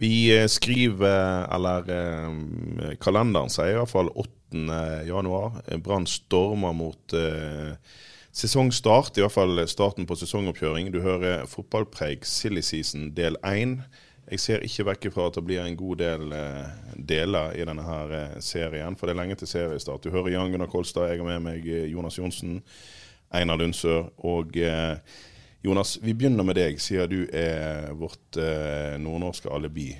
Vi eh, skriver, eller eh, kalenderen sier iallfall 8. januar. Brann stormer mot eh, sesongstart, i hvert fall starten på sesongoppkjøring. Du hører fotballpreik silly season del 1. Jeg ser ikke vekk fra at det blir en god del eh, deler i denne her serien, for det er lenge til seriestart. Du hører Jan Gunnar Kolstad, jeg har med meg Jonas Johnsen, Einar Lundsør og eh, Jonas, vi begynner med deg, siden du er vårt eh, nordnorske alibi.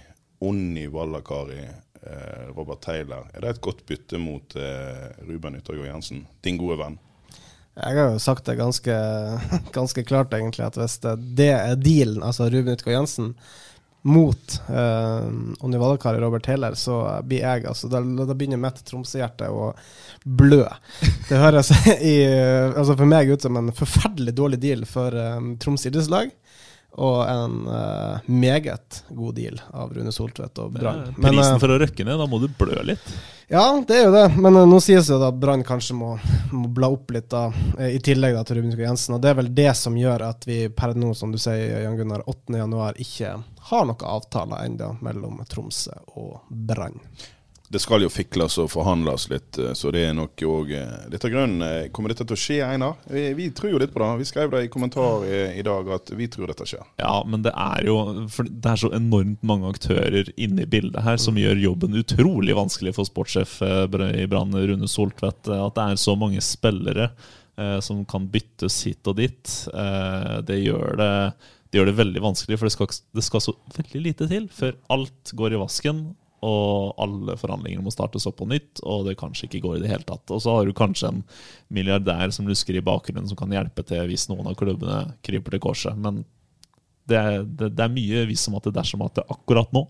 Onni Wallakari, eh, Robert Taylor. Er det et godt bytte mot eh, Ruben Yttergård Jensen, din gode venn? Jeg har jo sagt det ganske, ganske klart, egentlig, at hvis det, er dealen, altså Ruben Yttergård Jensen, mot eh, Onni Vallakari Robert Taylor, så blir jeg altså, Da, da begynner mitt Tromsø-hjerte å blø. Det høres i, altså for meg ut som en forferdelig dårlig deal for um, Troms idrettslag. Og en uh, meget god deal av Rune Soltvedt og Brann. Ja, Prisen uh, for å røkke ned, da må du blø litt. ja, det er jo det, men uh, nå sies det at Brann kanskje må, må bla opp litt, da, eh, i tillegg da til Ruben Utgaard Jensen. Og det er vel det som gjør at vi per nå, som du sier, Jan Gunnar, 8.1 ikke har noen avtaler ennå mellom Tromsø og Brann. Det skal jo fikles og forhandles litt, eh, så det er nok òg litt av grunnen. Eh, Kommer dette til å skje, Einar? Vi, vi tror jo litt på det. Vi skrev det i kommentar i, i dag at vi tror dette skjer. Ja, men det er jo det er så enormt mange aktører inne i bildet her som gjør jobben utrolig vanskelig for sportssjef eh, i Brann, Rune Soltvedt. eh, At det er så mange spillere eh, som kan byttes hit og dit. Eh, det, gjør det, det gjør det veldig vanskelig, for det skal, det skal så veldig lite til før alt går i vasken. Og alle forhandlinger må startes opp på nytt, og det kanskje ikke går i det hele tatt. Og så har du kanskje en milliardær som lusker i bakgrunnen, som kan hjelpe til hvis noen av klubbene kryper til korset. Men det det, det er mye vis som at det dersom at det akkurat nå.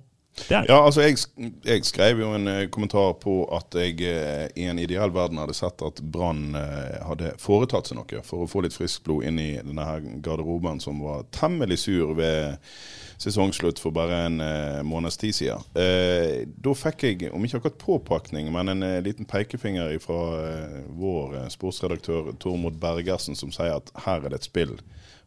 Ja, altså jeg, jeg skrev jo en eh, kommentar på at jeg eh, i en ideell verden hadde sett at Brann eh, hadde foretatt seg noe for å få litt friskt blod inn i denne her garderoben som var temmelig sur ved sesongslutt for bare en måneds tid siden. Eh, da fikk jeg, om ikke akkurat påpakning, men en liten pekefinger fra vår sportsredaktør Tormod Bergersen som sier at her er det et spill.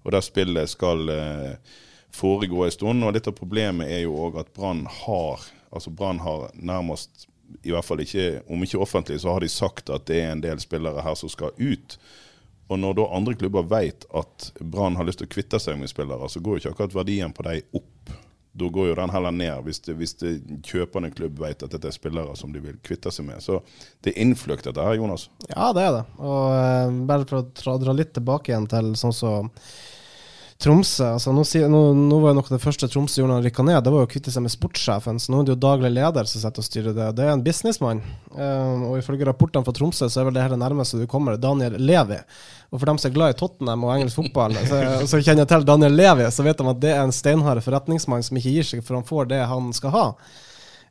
Og det spillet skal eh, foregå en stund. Og litt av problemet er jo òg at Brann har altså Brann har nærmest i hvert fall ikke, Om ikke offentlig, så har de sagt at det er en del spillere her som skal ut. Og når da andre klubber vet at Brann har lyst til å kvitte seg med spillere, så går jo ikke akkurat verdien på dem opp. Da går jo den heller ned, hvis, det, hvis det kjøpende klubb vet at dette er spillere som de vil kvitte seg med. Så det er innfløkt dette her, Jonas. Ja, det er det. Og uh, bare for å dra, litt tilbake igjen til sånn som Tromsø. altså Nå, nå, nå var jo noe av det første Tromsø gjorde da han rykka ned, det var jo å kvitte seg med sportssjefen. Så nå er det jo daglig leder som sitter og styrer det. Det er en businessmann. Eh, og ifølge rapportene fra Tromsø så er vel det her det nærmeste du kommer Daniel Levi. Og for dem som er glad i Tottenham og engelsk fotball, så, så kjenner jeg til Daniel Levi, så vet de at det er en steinhard forretningsmann som ikke gir seg for han får det han skal ha.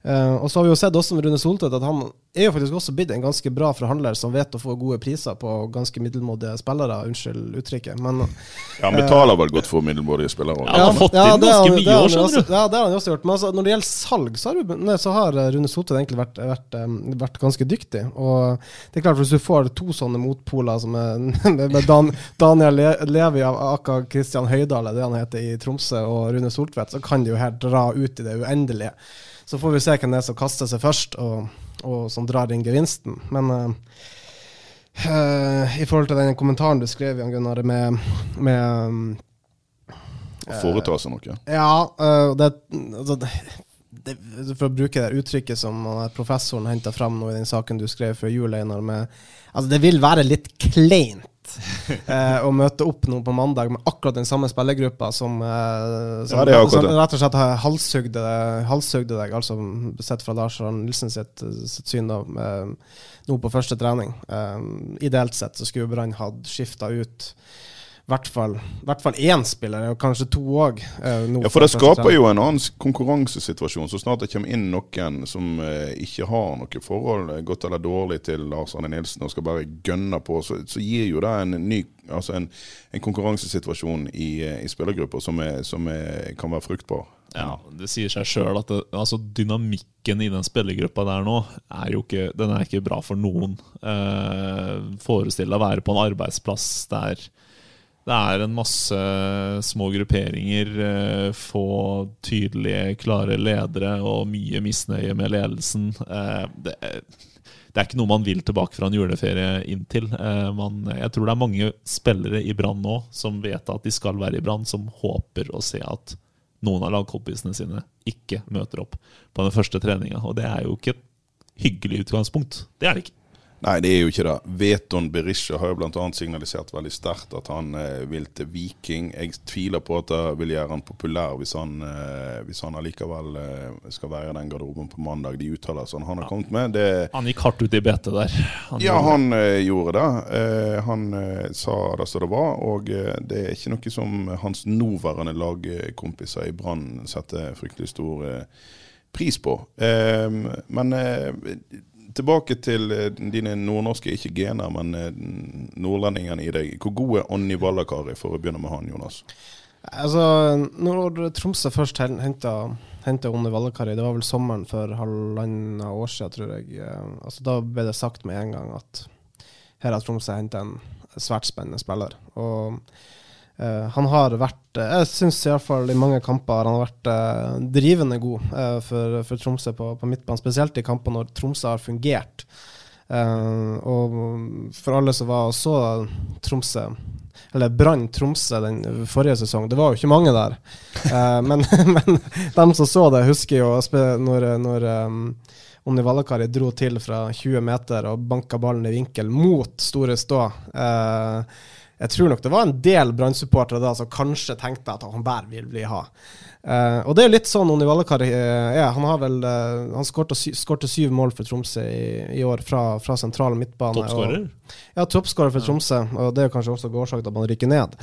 Uh, og så har vi jo sett også med Rune Soltvedt at han er jo faktisk også blitt en ganske bra forhandler som vet å få gode priser på ganske middelmådige spillere, unnskyld uttrykket. Men Ja, Han betaler vel godt for middelmådige spillere òg. Ja, han har fått ja, inn det har ganske han- mye år, han skjønner også- Ja, det har han jo også gjort. Men altså, når det gjelder salg, så har, nei, så har eh, Rune Sotet egentlig vært, vært, eh, vært ganske dyktig. Og det er klart, hvis du får to sånne motpoler som er, med Dan, Daniel Le- Levi av Aka Kristian Høydal, det han heter i Tromsø, og Rune Soltvedt, så kan de jo her dra ut i det uendelige. Så får vi se hvem det er som kaster seg først, og, og som drar inn gevinsten. Men uh, eh, i forhold til den kommentaren du skrev, Jan Gunnar, med, med Å foreta seg noe. ja, det, altså, det, det, For å bruke det uttrykket som professoren henta fram nå i den saken du skrev før jul, Einar, med Altså, det vil være litt kleint eh, å møte opp nå på mandag med akkurat den samme spillergruppa som, eh, som, Ja, som rett og slett halshugde, halshugde deg, altså sett fra Lars Arne Nilsen sitt, sitt syn da, eh, nå på første trening. Eh, ideelt sett så skulle Brann hatt skifta ut hvert fall, hvert fall én spiller, og kanskje to òg. Ja, for det skaper jo en annen konkurransesituasjon. Så snart det kommer inn noen som eh, ikke har noe forhold, eh, godt eller dårlig, til Lars Arne Nilsen og skal bare gønne på, så, så gir jo det en ny altså en, en konkurransesituasjon i, eh, i spillergrupper som, er, som er, kan være fruktbar. Ja, Det sier seg sjøl at det, altså, dynamikken i den spillergruppa der nå er jo ikke, den er ikke bra for noen. Eh, Forestill deg å være på en arbeidsplass der det er en masse små grupperinger, eh, få tydelige, klare ledere og mye misnøye med ledelsen. Eh, det, det er ikke noe man vil tilbake fra en juleferie inn til. Eh, man, jeg tror det er mange spillere i Brann nå som vet at de skal være i Brann, som håper å se at noen av lagkompisene sine ikke møter opp på den første treninga. Og det er jo ikke et hyggelig utgangspunkt. Det er det ikke. Nei, det er jo ikke det. Veton Berisha har jo bl.a. signalisert veldig sterkt at han eh, vil til Viking. Jeg tviler på at det vil gjøre han populær hvis han, eh, hvis han allikevel eh, skal være i den garderoben på mandag. De uttalelsene han har kommet med, det Han gikk hardt ut i betet der. Han Ja, han eh, gjorde det. Eh, han eh, sa det som det var, og det er ikke noe som hans nåværende lagkompiser i Brann setter fryktelig stor pris på. Men tilbake til eh, dine nordnorske, ikke gener, men eh, nordlendingene i deg. Hvor god er Onni Vallakari, for å begynne med han, Jonas? Altså, når Tromsø først henta Onni Vallakari, det var vel sommeren for halvannet år siden, tror jeg. Eh, Altså, da ble det sagt med en gang at her har Tromsø henta en svært spennende spiller. Og eh, han har vært eh, Jeg syns iallfall i mange kamper han har vært eh, drivende god for, for Tromsø på, på midtbanen, spesielt i kamper når Tromsø har fungert. Og for alle som var og så Tromsø eller Brann Tromsø den forrige sesong. Det var jo ikke mange der. Men, men de som så det, husker jo når, når um, Onni Vallakari dro til fra 20 meter og banka ballen i vinkel mot Store Stå. Eh, jeg tror nok det var en del Brann-supportere da som kanskje tenkte at han der vil bli ha. Uh, og det er litt sånn Onni Vallakari eh, er. Han har vel uh, Han skårte sy syv mål for Tromsø i, i år fra, fra sentral midtbane. Toppskårer? ja, toppskårer for Tromsø, og det er kanskje også årsaken til at man rykker ned.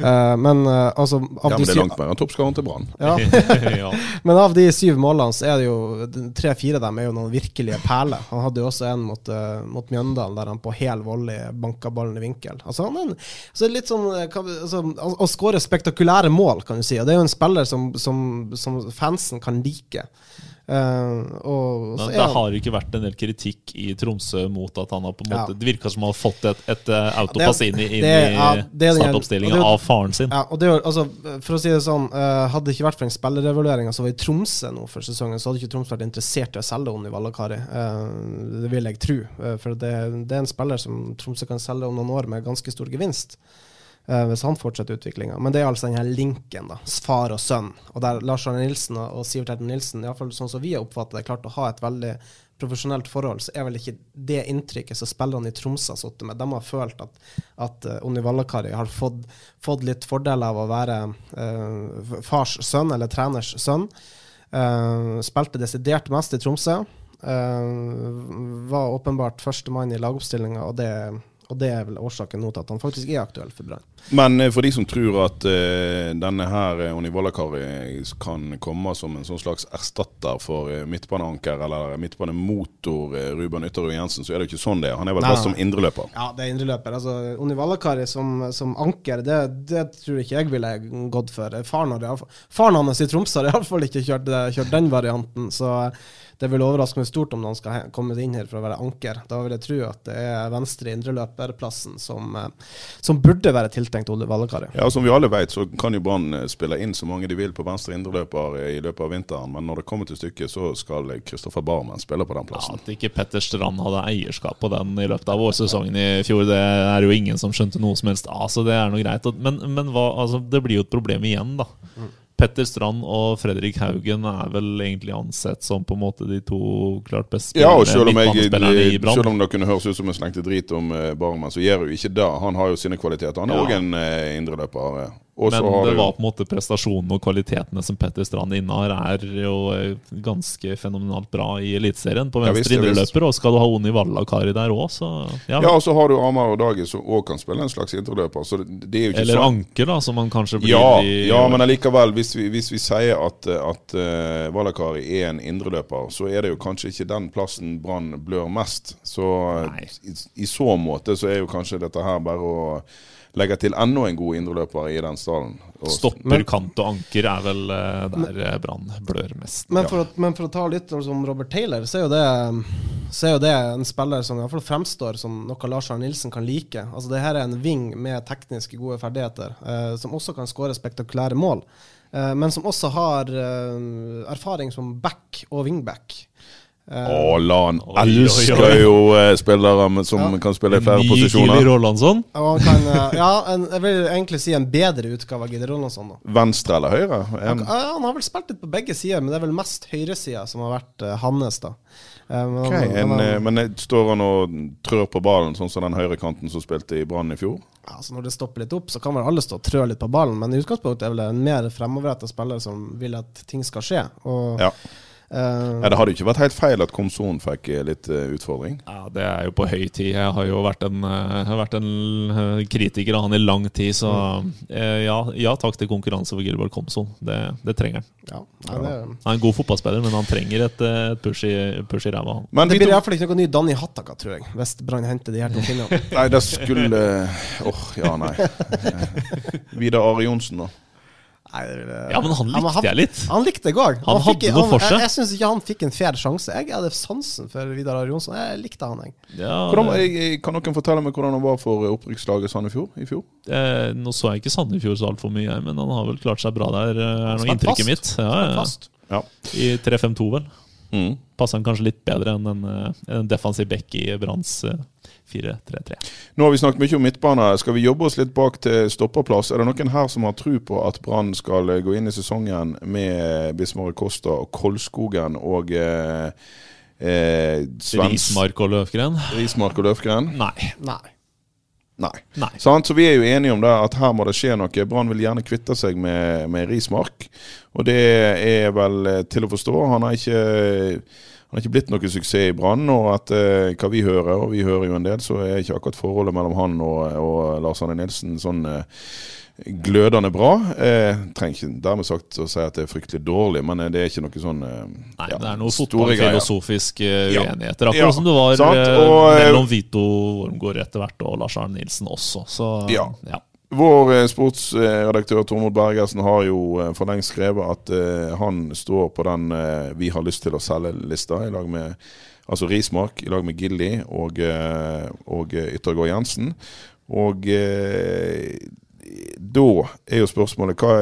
Uh, men altså av Ja, men det er langt mer enn toppskåreren til Brann. ja. Men av de syv målene, så er det jo tre-fire av dem er jo noen virkelige perler. Han hadde jo også en mot, mot Mjøndalen, der han på hel volley banka ballen i vinkel. Altså han er en, så litt sånn eh, altså, Å skåre spektakulære mål, kan du si. Og det er jo en spiller som, som, som fansen kan like. Eh, og det han- har ikke vært en del kritikk i Tromsø mot at han har på en måte Ja. Det virker som han har fått et, et eh, autopass inn i, ja, startoppstillinga jo- av faren sin. Ja, og det altså, for å si det sånn, eh, hadde det ikke vært for den spillerevalueringa som var i Tromsø nå for sesongen, så hadde ikke Tromsø vært interessert i å selge Onni Vallakari. Det vil jeg tro. For det, det er en spiller som Tromsø kan selge om noen år med ganske stor gevinst. Eh, hvis han fortsetter utviklinga. Men det er altså den her linken, da. Far og sønn. Og der Lars Arne Nilsen og, Sivert Helten Nilsen, iallfall sånn som vi har oppfattet det, klart å ha et veldig profesjonelt forhold, så er vel ikke det inntrykket som spillerne i Tromsø har sittet med. De har følt at, at Onni Vallakari har fått, fått litt fordel av å være eh, fars sønn, eller treners sønn. Eh, spilte desidert mest i Tromsø. Eh, var åpenbart førstemann i lagoppstillinga, og det, og det er vel årsaken nå til at han faktisk er aktuell for Brann. Men eh, for de som tror at uh, denne her Oni Onni kan komme som en sånn slags erstatter for eh, midtbaneanker eller midtbanemotor eh, Ruben Ytterud Jensen, så er det jo ikke sånn det er. Han er vel best som indreløper. Ja, det er indreløper. Altså, Onni Vallakari som, som anker, det, det tror ikke jeg ville gått for. Faren, har faren hans i Tromsø har iallfall ikke kjørt, kjørt den varianten, så det vil overraske meg stort om han skal komme inn her for å være anker. Da vil jeg tro at det er venstre indreløperplassen som, eh, som burde være tiltenkt Ole Vallakari. Ja, Som vi alle vet, så kan jo Brann eh, spille inn så mange de vil på venstre indreløper i løpet av vinteren, men når det kommer til stykket, så skal Kristoffer Barmen spille på den plassen. Ja, at ikke Petter Strand hadde eierskap på den i løpet av vårsesongen i fjor, det er jo ingen som skjønte noe som helst av, så det er noe greit. Men, men hva, altså, det blir jo et problem igjen, da. Petter Strand og Fredrik Haugen er vel egentlig ansett som på en måte de to klart best Ja, og selv om, jeg, i Brann. selv om det kunne høres ut som jeg slengte drit om uh, Barmen, så gjør jo ikke det. Han har jo sine kvaliteter. Han er Ja. òg en uh, indreløper. Eh. Men det var på en måte prestasjonen og kvalitetene som Petter Strand innehar, er jo eh, ganske fenomenalt bra i Eliteserien på venstre ja, indreløper. Og skal du ha Oni Vallakari der òg, så ja. Ja, og så har du Amar og Dagi som òg kan spille en slags indreløper. Er Eller sånn. Anker, da, som han kanskje blir Ja, i ja, men allikevel, hvis vi, hvis vi sier at, at uh, Valakari er en indreløper, så er det jo kanskje ikke den plassen Brann blør mest. Så eh, i, i så måte så er jo kanskje dette her bare å legge til enda en god indreløper i den stallen. Stopper, kant og anker er vel eh, der eh, Brann blør mest. Men for, å, men for å ta litt om Robert Taylor, så er jo det, så er jo det en spiller som i hvert fall fremstår som noe Lars Arne Nilsen kan like. Altså det her er en wing med tekniske gode ferdigheter, eh, som også kan skåre spektakulære mål. Eh, men som også har eh, erfaring som back og wingback. Å, Lan Oi, oi, elsker oi. jo uh, spillere som som kan spille i flere Ny posisjoner. posisjoner. Rolandsson. kan, uh, ja, en, jeg vil egentlig si en bedre utgave av Gide Rolandsson. da. Venstre eller høyre? Han, han har vel spilt litt på begge sider, men det er vel mest høyresida som har vært hans. da. Eh, men okay, han- en, han- men står han og trør på ballen, sånn som den høyrekanten som spilte i Brann i fjor? Ja, altså Når det stopper litt opp, så kan vel alle stå og trø litt på ballen, men i utgangspunktet er vel en mer fremoverrettet spiller som vil at ting skal skje. Og, Ja. Eh, Ja, det hadde jo ikke vært helt feil at Komson fikk eh, litt uh, utfordring. Ja, det er jo på høy tid. Jeg har jo vært en, uh, har vært en kritiker av han i lang tid, så eh, ja, ja takk til konkurranse for Gilbert Komson. Det, det trenger han. ja, nei, det, Han er en god fotballspiller, men han trenger et, et push, i, push i ræva. Men det vi blir iallfall ikke noe ny Danny Hattaka, tror jeg, hvis Brann henter de her to finnene. Nei, det skulle Åh, ja, nei. Vidar Are Johnsen, da. Nei, det Ja, men han likte jeg litt. Han likte jeg òg. Han hadde noe for seg. Jeg, jeg syns ikke han fikk en fair sjanse. Jeg hadde sansen for Vidar Ari Jonsson. Jeg likte han, jeg. Ja, Hvordan, jeg, kan noen fortelle meg hvordan han var for eh, opprykkslaget Sandefjord i fjor? eh, nå så jeg ikke Sandefjord så altfor mye, men han har vel klart seg bra der, eh, er nå inntrykket mitt. Ja, ja. Ja. I 3-5-2, vel. Mm. Passer han kanskje litt bedre enn en, eh, en defensiv back i Branns eh, 4-3-3. Nå har vi snakket mye om midtbane. Skal vi jobbe oss litt bak til stopperplass? Er det noen her som har tro på at Brann skal eh, gå inn i sesongen med Bismar Costa og Kolskogen og eh, eh, Svens Rismark og Løfgren? Rismark og Løfgren? Nei. Nei. Nei. Nei. Sant? Så vi er jo enige om det at her må det skje noe. Brann vil gjerne kvitte seg med, med Rismark. Og det er vel eh, til å forstå. Han har ikke, han har ikke blitt noe suksess i Brann. Og at eh, hva vi hører, og vi hører jo en del, så er ikke akkurat forholdet mellom han og, og Lars Arne Nilsen sånn eh, glødende bra. Eh, trenger ikke dermed sagt å si at det er fryktelig dårlig, men eh, det er ikke noe sånn eh, Nei, ja, det er noe fotballfilosofisk uenigheter. Akkurat Ja, som det var og, mellom Vito Wormgård etter hvert og Lars Arne Nilsen også. Så Ja. ja. Vår sportsredaktør Tormod Bergersen har jo for lengst skrevet at eh, han står på den 'vi har lyst til å selge'-lista, i lag med altså Rismark, i lag med Gilly og, og Yttergård Jensen. Og eh, da er jo spørsmålet hva,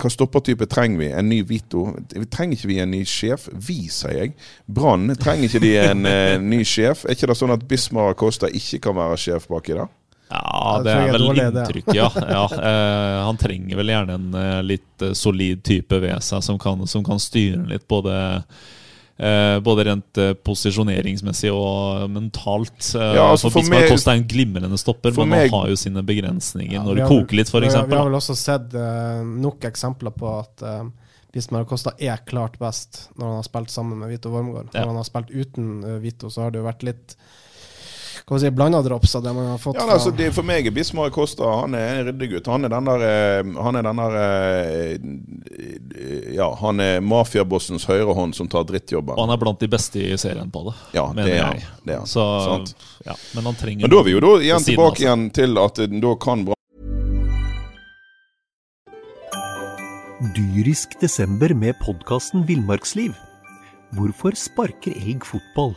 hva stoppertype trenger vi? En ny Vito? Trenger ikke vi en ny sjef? Vi, sier jeg. Brann, trenger ikke de en uh, ny sjef? Er ikke det sånn at Bismar Acosta ikke kan være sjef baki der? Ja, det er vel inntrykket, inntrykk, ja. ja Uh, han trenger vel gjerne en uh, litt solid type ved seg som kan, som kan styre litt både både rent eh, posisjoneringsmessig og mentalt. Eh, Ja, altså for for Bismar meg- er en glimrende stopper, men meg- han har jo sine begrensninger Ja, når det koker litt, f.eks. Vi, har- vi har vel også sett eh, nok eksempler på at uh, Bismar Kosta er klart best når han har spilt sammen med Vito Wormgård. Ja. Når han har spilt uten uh, Vito, så har det jo vært litt hva si, blanda drops av det man har fått Ja, fra altså, det, For meg er Bismar Costa han er en ryddegutt. Han er den der eh, Han er den der eh, Ja, han er mafiabossens høyrehånd som tar drittjobben. Og han er blant de beste i serien på det, Ja, mener det er jeg. Det er. Så, Sant. ja, men han trenger Men da er vi jo da igjen siden tilbake seg. igjen til at da kan bra Dyrisk desember med podkasten Villmarksliv. Hvorfor sparker elg fotball?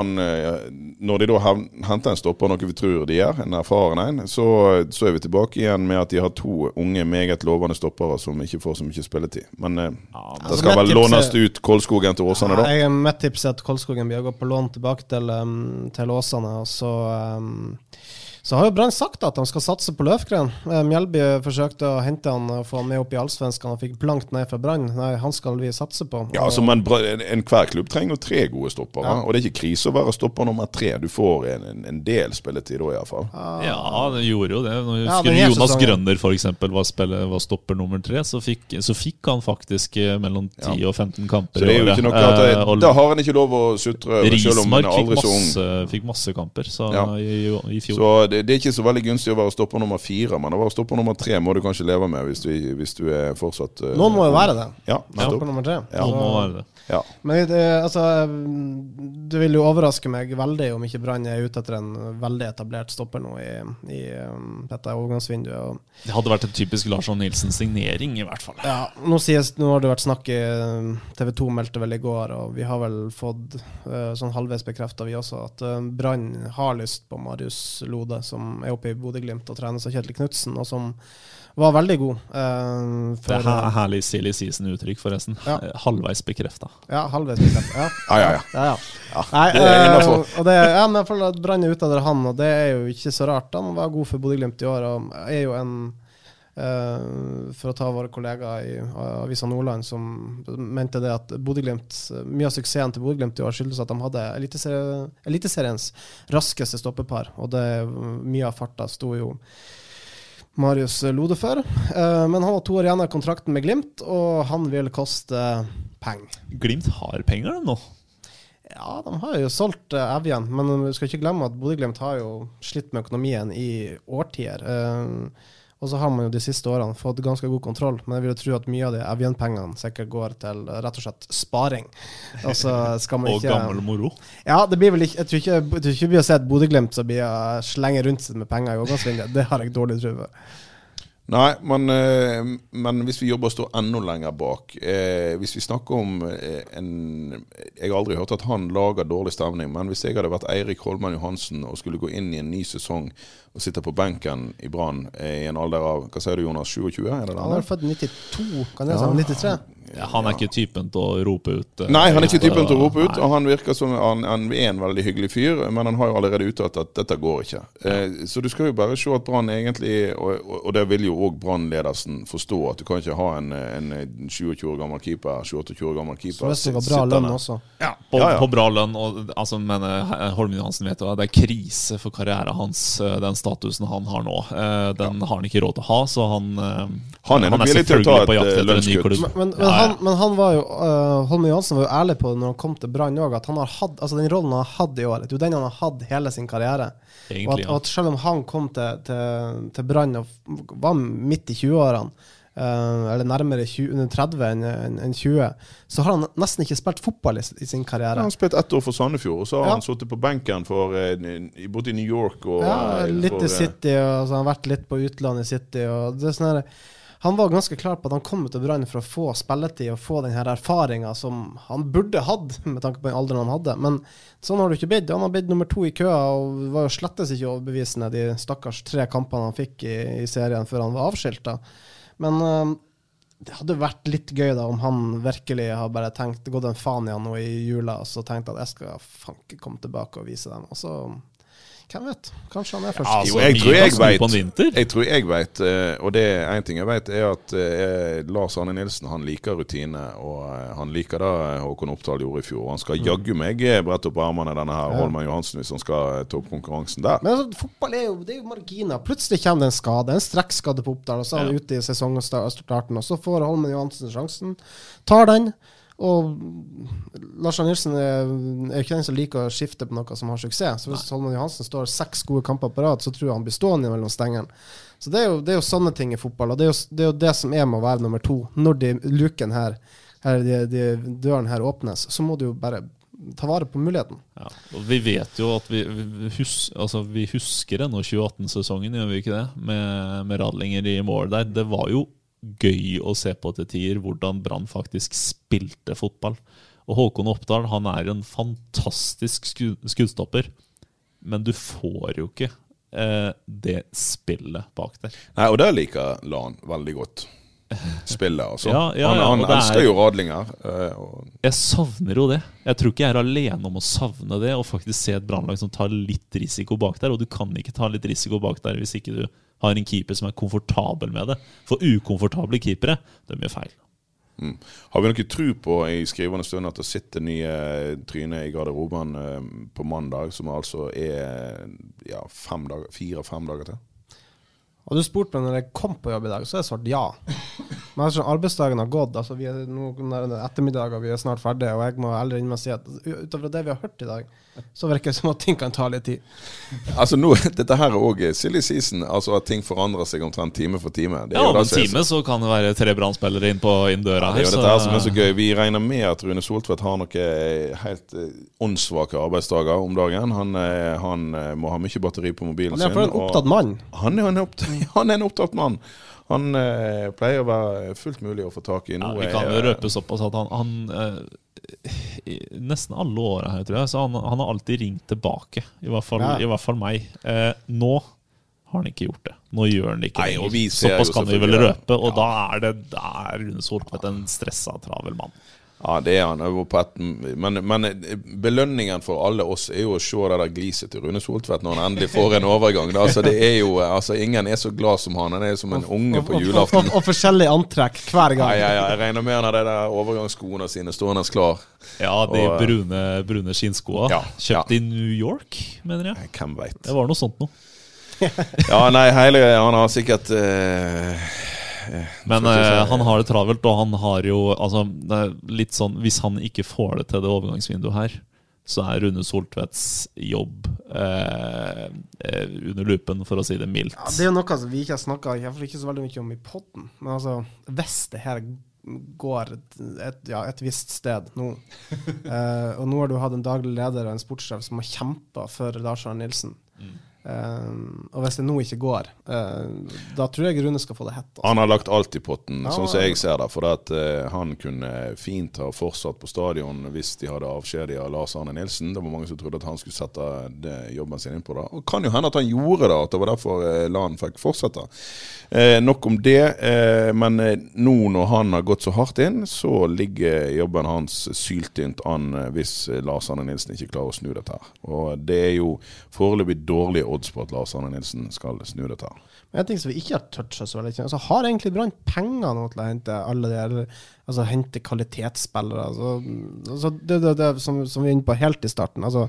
Han, eh, når de da henter en stopper, noe vi tror de gjør, en erfaren en, så, så er vi tilbake igjen med at de har to unge, meget lovende stoppere som ikke får så mye spilletid. Men eh, det Altså, skal vel er- lånes ut Kolskogen til Åsane, da. Jeg, mitt tips er at Kolskogen blir å gå på lån tilbake til, um, til Åsane. Og så, um, så har jo Brann sagt at de skal satse på Løfgren. Eh, Mjelby forsøkte å hente han og få han med opp i Allsvenskan og fikk blankt nei fra Brann. Nei, han skal vi satse på. Ja, altså, men Enhver en- klubb trenger jo tre gode stoppere. Ja. Og det er ikke krise å være stopper nummer tre. Du får en, en, en del spilletid da, iallfall. Ja, det gjorde jo det. Når Ja, Jonas. Grønner eksempel, var, var stopper nummer tre, så fikk, så fikk han faktisk eh, mellom 10 og 15 kamper Så det er jo i året. ikke noe at Eh, Da har han ikke lov å sutre selv om en Rismark er fikk aldri så ung. masse, fikk masse kamper så, Ja. i, i fjor. Så det, det er ikke så veldig gunstig å være stopper nummer fire, men å være stopper nummer tre må du kanskje leve med hvis du, hvis du er fortsatt uh, Noen må jo være det. Ja, Stopper nummer tre. Ja. Noen må være det. Ja. Men det, altså, det vil jo overraske meg veldig om ikke Brann er ute etter en veldig etablert stopper nå i, i um, dette overgangsvinduet. Og Det hadde vært en typisk Lars Arne Nilsen-signering, i hvert fall. Ja, nå, sies, nå har det vært snakk i TV 2 meldte vel i går, og vi har vel fått eh, sånn halvveis bekrefta, vi også, at uh, Brann har lyst på Marius Lode, som er oppe i Bodø-Glimt og trenes av Kjetil Knutsen, og som var veldig god. eh, Det er her- herlig silly season-uttrykk, forresten. Ja. Eh, Halvveis bekrefta. Ja, halvveis bekrefta. Ja. Ja, ja, ja. Ja, ja. Ja, Nei, det er eh, innenfor. og det, ja, men jeg Brann er etter han, og det er jo ikke så rart. Han var god for Bodø-Glimt i år, og er jo en eh, For å ta våre kollegaer i Avisa Nordland, som mente det at Mye av suksessen til Bodø-Glimt i år skyldes at de hadde Eliteseriens raskeste stoppepar, og det, mye av farta sto jo Marius Lode for. Eh, men han har to år igjen av kontrakten med Glimt, og han vil koste penger. Glimt har penger, de nå. Ja, de har jo solgt uh, Evjen, men vi skal ikke glemme at Bodø-Glimt har jo slitt med økonomien i årtier. Uh, og så har man jo de siste årene fått ganske god kontroll, men jeg vil jo tro at mye av de Evjen-pengene sikkert går til rett og slett sparing. Og så skal man Og ikke gammel moro. Ja, det blir vel ikke Jeg tror ikke, jeg tror ikke vi har sett Bodø-Glimt som blir uh, slenge rundt seg med penger i overgangsvinduet. Det har jeg dårlig tro på. Nei, men, eh, men hvis vi jobber og står enda lenger bak eh, Hvis vi snakker om eh, en Jeg har aldri hørt at han lager dårlig stemning, men hvis jeg hadde vært Eirik Holmen Johansen og skulle gå inn i en ny sesong og sitte på benken i Brann i en alder av Hva sier du, Jonas? 27? Er det det? Han er født 92, kan jeg si. 93. Ja, han er ikke typen til å rope ut. eh, Nei, han er ikke typen til å rope ut, Nei. og han virker som han, han er en veldig hyggelig fyr, men han har jo allerede uttalt at dette går ikke. Eh, så du skal jo bare se at Brann egentlig, og, og, og det vil jo òg Brann-ledelsen forstå, at du kan ikke ha en, en 27 år gammel keeper, 28 år gammel keeper Så hvis det var bra lønn også. Ja, på, Ja, ja. på bra lønn. Og, altså, men eh, Holmen Johansen vet jo at det er krise for karrieren hans, eh, den statusen han har nå. Eh, Den har han ikke råd til å ha, så han eh, Han er å ta selvfølgelig på jakt eh, etter en ny klubb. Men, men, Ja, ja. han, men han var jo uh, Holmen Johansen var jo ærlig på det når han kom til Brann òg, at han har hatt Altså den rollen han har hatt i år, det er jo den han har hatt hele sin karriere. og, at, ja. og at selv om han kom til, til, til Brann og var midt i 20-årene, eh, eller nærmere 20, 30 enn en, en 20, så har han nesten ikke spilt fotball i, i sin Ja, karriere. Han har spilt ett år for Sandefjord, og så har Ja. han sittet på benken for, eh, i- New York. Og, Ja, eh, litt for, i eh, City, og så har han vært litt på utlandet i City. Sånn her, han var ganske klar på at han kom til Brann for å få spilletid og få den erfaringa som han burde hatt, med tanke på den alderen han hadde. Men sånn har det ikke blitt. Han har blitt nummer to i køa og var jo slettes ikke overbevisende de stakkars tre kampene han fikk i, i serien før han var avskilta. Men uh, det hadde vært litt gøy da om han virkelig har bare tenkt gått en faen i han nå i jula og så tenkt at jeg skal fanke komme tilbake og vise dem. Og så hvem vet? Kanskje han er først. Altså, Jo, jeg tror jeg vet. Jeg tror jeg vet, eh, og det er en ting jeg vet, er at eh, Lars Arne Nilsen han liker rutine. Og eh, han liker det Håkon Oppdal gjorde i fjor. Han skal jaggu meg brette opp armene, denne her Ja. Holmen Johansen, hvis han skal ta opp konkurransen der. Men altså, fotball er jo, det er jo marginer. Plutselig kommer det en skade, en strekkskade på Oppdal, og så er han Ja. ute i sesongstarten, og så får Holmen Johansen sjansen, tar den. Og Lars Arne Nilsen er, er ikke den som liker å skifte på noe som har suksess. Så hvis Holmen Johansen står seks gode kamper på rad, så tror jeg han blir stående mellom stengene. Så det er, jo, det er jo sånne ting i fotball, og det er jo det, er jo det som er med å være nummer to. Når de luken her, her de, de døren her åpnes, så må du jo bare ta vare på muligheten. Ja, og vi vet jo at vi, vi, hus, altså vi husker ennå 2018-sesongen, gjør vi ikke det? Med, med Radlinger i mål der. Det var jo gøy å se på til tider hvordan Brann faktisk spilte fotball. Og Håkon Oppdal han er en fantastisk skuddstopper, men du får jo ikke eh, det spillet bak der. Nei, og der liker Lan veldig godt. Spillet, altså. Ja, ja, han ja, han han elsker er- jo radlinger. eh, og Jeg savner jo det. Jeg tror ikke jeg er alene om å savne det, og faktisk se et brannlag som tar litt risiko bak der. Og du kan ikke ta litt risiko bak der hvis ikke du har en keeper som er komfortabel med det. For ukomfortable keepere, de gjør feil. Mm. Har vi noe tro på i skrivende stund at det sitter nye tryner i garderoben eh, på mandag, som altså er ja, fem dager, fire-fem dager til? Hadde du spurt meg når jeg kom på jobb i dag, så har jeg svart ja. Men altså, arbeidsdagen har gått. Altså, vi er nå nær ettermiddag, og vi er snart ferdige. Og jeg må ærlig innrømme å si at utover det vi har hørt i dag, så virker det som at ting kan ta litt tid. Altså nå, Dette her er òg silly season, altså at ting forandrer seg omtrent time for time. Det Ja, om en time så kan det være tre brannspillere inn, på, inndøra Ja, det er jo dette her som er så gøy. Vi regner med at Rune Soltvedt har noen helt eh, åndssvake arbeidsdager om dagen. Han, eh, han eh, må ha mye batteri på mobilen sin. Han er for en opptatt mann. Han er en opptatt, han er en opptatt mann. Han eh, pleier å være fullt mulig å få tak i. Ja, vi kan jo røpe såpass at han, han eh, i nesten alle åra her, tror jeg, så han, han har alltid ringt tilbake. I hvert fall, Ja. i hvert fall meg. Eh, nå har han ikke gjort det. Nå gjør han det ikke Nei, og lenger. vi ser Såpass jo kan vi vel røpe, og Ja. da er det da er Rune Soltvedt en stressa, travel mann. Ja, det er han. Og på et, men, men belønningen for alle oss er jo å se det der gliset til Rune Soltvedt når han endelig får en overgang. Da. Altså, det er jo, altså, ingen er så glad som han. Han er som en unge på Og, og, julaften. og, og forskjellig antrekk hver gang. Ja, ja, ja, jeg regner med han har de der overgangsskoene sine stående klar. Ja, de Og, eh, brune, brune skinnskoa. Ja, Kjøpt ja. i New York, mener jeg. Hvem veit. Det var noe sånt noe. Ja, nei, hele Han har sikkert eh, eh, Men eh, si- han har det travelt, og han har jo altså, det er litt sånn Hvis han ikke får det til det overgangsvinduet her, så er Rune Soltvedts jobb eh, eh, under lupen, for å si det mildt. Ja, det er jo noe som vi ikke har snakka ikke så veldig mye om i poden. Men altså, hvis det her går et, ja, et visst sted nå eh, Og nå har du hatt en daglig leder og en sportssjef som har kjempa for Lars Arne Nilsen. Eh, og hvis det nå ikke går, uh, da tror jeg Rune skal få det hett. Altså. Han har lagt alt i potten, Ja, sånn som jeg ser det. For at uh, han kunne fint ha fortsatt på stadion hvis de hadde avskjediget Lars Arne Nilsen. Det var mange som trodde at han skulle sette det, jobben sin inn på det. Og kan jo hende at han gjorde det, at det var derfor uh, Lan fikk fortsette. Nok om det. Men nå når han har gått så hardt inn, så ligger jobben hans syltynt an hvis Lars Arne Nilsen ikke klarer å snu dette her. Og det er jo foreløpig dårlige odds på at Lars Arne Nilsen skal snu dette. Men en ting som vi ikke har toucha så veldig altså, Har egentlig Brann penger nå til å hente alle de her Altså hente kvalitetsspillere? Altså, altså det, det, det som, som vi er inne på helt i starten. Altså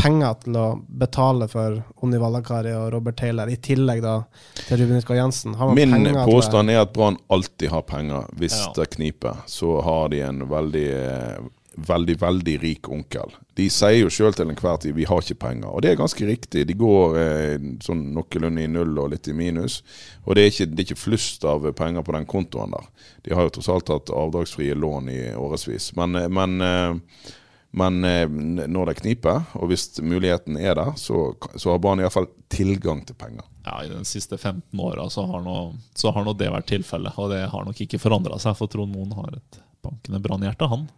penger til å betale for Onni Vallakari og Robert Taylor, i tillegg da til Ruben Iskar Jensen. Har Min påstand er at Brann alltid har penger. Hvis Ja. det kniper, så har de en veldig, eh, veldig, veldig rik onkel. De sier jo sjøl til enhver tid 'vi har ikke penger', og det er ganske riktig. De går eh, sånn noenlunde i null og litt i minus, og det er ikke, ikke flust av penger på den kontoen der. De har jo tross alt hatt avdragsfrie lån i årevis. Men, eh, men eh, men eh, når det kniper, og hvis muligheten er der, så, så har Brann iallfall tilgang til penger. Ja, I de siste 15 åra så så har nå det vært tilfellet, og det har nok ikke forandra seg, for Trond Moen har et bankende brannhjerte, han.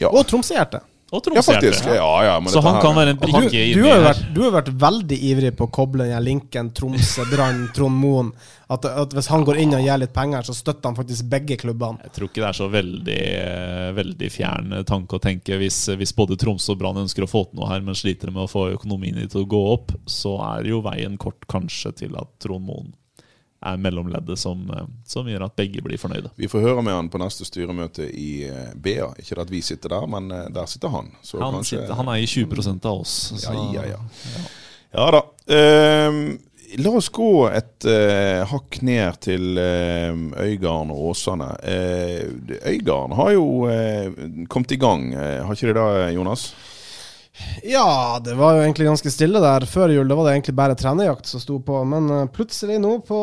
Ja, Og Tromsø-hjerte. Ja faktisk. Ja, ja, men Så han her- kan være en brikke du, det har her. vært, du har vært veldig ivrig på å koble den linken Tromsø, Brann, Trond Moen. At, at hvis han går inn og gir litt penger, så støtter han faktisk begge klubbene. Jeg tror ikke det er så veldig, eh, veldig fjern tanke å tenke hvis, hvis både Tromsø og Brann ønsker å få til noe her, men sliter med å få økonomien til å gå opp, så er jo veien kort kanskje til at Trond Moen er mellomleddet som, eh, som gjør at begge blir fornøyde. Vi får høre med han på neste styremøte i eh, BA. Ikke at vi sitter der, men eh, der sitter han. Så Han, kanskje- sitter, han er i 20% av oss. Ja, så- ja, ja. Ja da. Um, la oss gå et eh, hakk ned til uh, Øygarden og Åsane. Uh, Øygarden har jo eh, kommet i gang, har ikke det da, Jonas? Ja, det var jo egentlig ganske stille der. Før jul det var det egentlig bare trenerjakt som sto på. Men eh, plutselig nå, på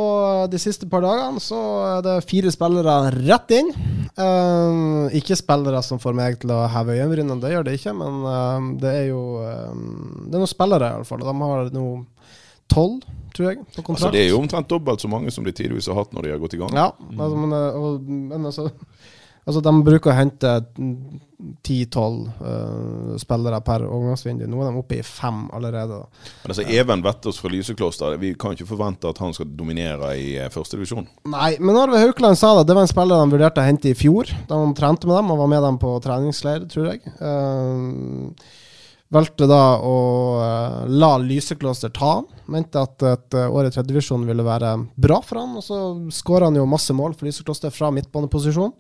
de siste par dagene, så er det fire spillere rett inn. Eh, ikke spillere som får meg til å heve øyenbrynene, det gjør det ikke. Men eh, det er jo eh, Det er noen spillere, iallfall. De har nå tolv, tror jeg, på kontrakt. Altså, det er jo omtrent dobbelt så mange som de tidvis har hatt når de har gått i gang. Ja, altså, men, og, men altså Altså, de bruker å hente 10-12 uh, spillere per overgangsvindu. Nå er de oppe i fem allerede. Da. Men altså, Even Vettås fra Lysekloster, vi kan ikke forvente at han skal dominere i uh, førstedivisjon? Nei, men Arve Haukeland sa det. Det var en spiller de vurderte å hente i fjor. De trente med dem og var med dem på treningsleir, tror jeg. Uh, valgte da å uh, la Lysekloster ta han. Mente at et uh, år i tredjedivisjon ville være bra for han. Og så skåra han jo masse mål for Lysekloster fra midtbaneposisjon.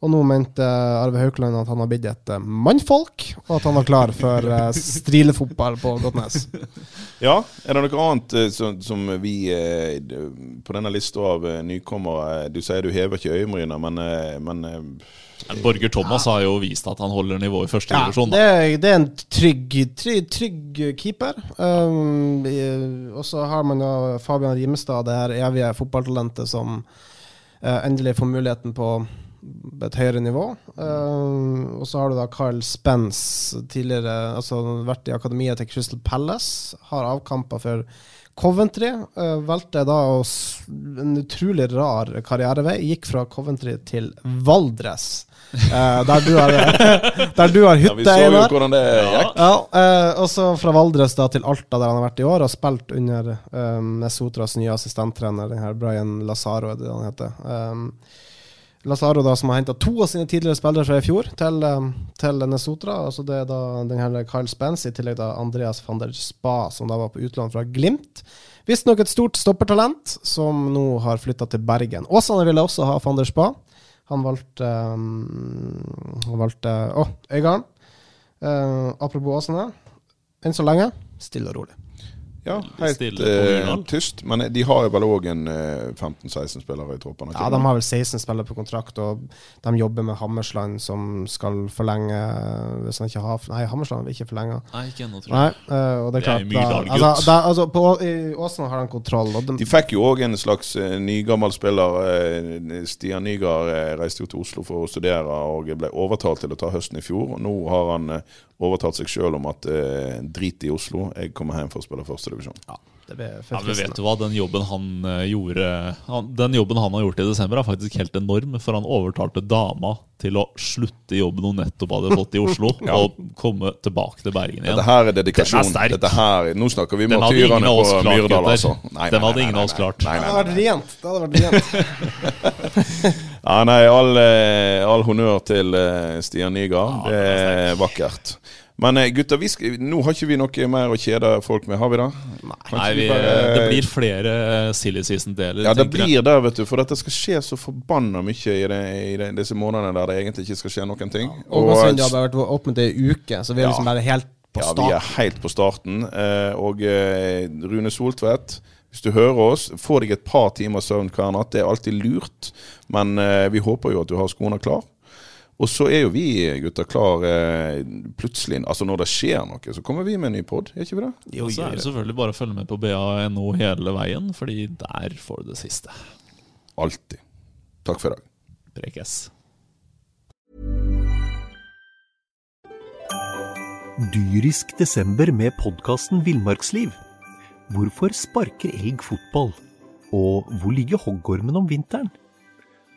Og nå mente Arve Haukeland at han har blitt et uh, mannfolk, og at han var klar for uh, strilefotball på Godtnes. Ja, er det noe annet uh, som, som, vi på denne lista av nykommere Du sier du hever ikke øyenbryna, men, men Borger Thomas ja. har jo vist at han holder nivå i første ja, divisjon. Det, det, er en trygg, trygg, trygg keeper. Um, og så har man jo Fabian Rimestad, det her evige fotballtalentet som uh, endelig får muligheten på et høyere nivå. Uh, og så har du da Carl Spence, tidligere altså vært i akademiet til Crystal Palace. Har avkamper for Coventry. Uh, valgte da en utrolig rar karrierevei. Gikk fra Coventry til Valdres. Uh, der, du har, der du har hytte, ja, vi så jo hvordan det gikk. Ja, uh, og så fra Valdres da til Alta, der han har vært i år, og spilt under um, Nesotras nye assistenttrener, Brian Lazaro, er det han heter. Um, Lazaro da som har henta to av sine tidligere spillere fra i fjor til, um, til Nesotra. Altså det er da den Kyle Spence, i tillegg da Andreas van der Spa, som da var på utlån fra Glimt. Visstnok et stort stoppertalent, som nå har flytta til Bergen. Åsane ville også ha van der Spa. Han valgte um, Han valgte Å, oh, Øygarden. Uh, apropos Åsane. Enn så lenge stille og rolig. Ja, helt uh, tyst. Men de har jo vel òg en uh, eh, 15-16 spillere i troppen? Ja, de har vel 16 spillere på kontrakt, og de jobber med Hammersland, som skal forlenge Hvis han ikke har Nei, Hammersland vil ikke forlenge. Nei, ikke ennå, tror jeg. Nei, uh, og det er klart det er da, altså, da, altså, på, I Åsen har de kontroll. De, de, fikk jo òg en slags uh, nygammel spiller. Stian Nygaard reiste jo til Oslo for å studere og ble overtalt til å ta høsten i fjor. og Nå har han overtalt seg sjøl om at drit i Oslo, jeg kommer hjem for å spille første førstedivisjon. Ja, ja, men vet du hva, den jobben han uh, gjorde han, Den jobben han har gjort i desember, er faktisk helt enorm. For han overtalte dama til å slutte jobben hun nettopp hadde fått i Oslo, ja. og komme tilbake til Bergen igjen. Dette her er dedikasjon. Er Dette her, nå snakker vi martyrene på Myrdal, altså. Nei, nei, Den hadde ingen av oss klart. Det hadde vært rent. Det hadde vært rent. ja, nei, all, eh, all honnør til uh, Stian Nygaard. Ja, det er vakkert. Men gutta, gutter, skal, nå har ikke vi noe mer å kjede folk med, har vi det? Nei, vi, bare, det blir flere eh, silly season-deler. Ja, det blir det, vet du. For dette skal skje så forbanna mye i, det, i det, disse månedene der det egentlig ikke skal skje noen ting. Ja, og søndag har vært åpnet ei uke, så vi er ja, liksom bare helt på starten. Ja, vi er helt på starten. Eh, og Rune Soltvedt hvis du hører oss, få deg et par timer søvn hver natt. Det er alltid lurt. Men vi håper jo at du har skoene klar. Og så er jo vi gutter klar eh, plutselig Altså når det skjer noe, så kommer vi med en ny pod, er ikke vi det? Jo, så er det selvfølgelig bare å følge med på BA.no hele veien, fordi der får du det siste. Alltid. Takk for i dag. Prekes. Dyrisk desember med podkasten Villmarksliv. Hvorfor sparker elg fotball? Og hvor ligger hoggormen om vinteren?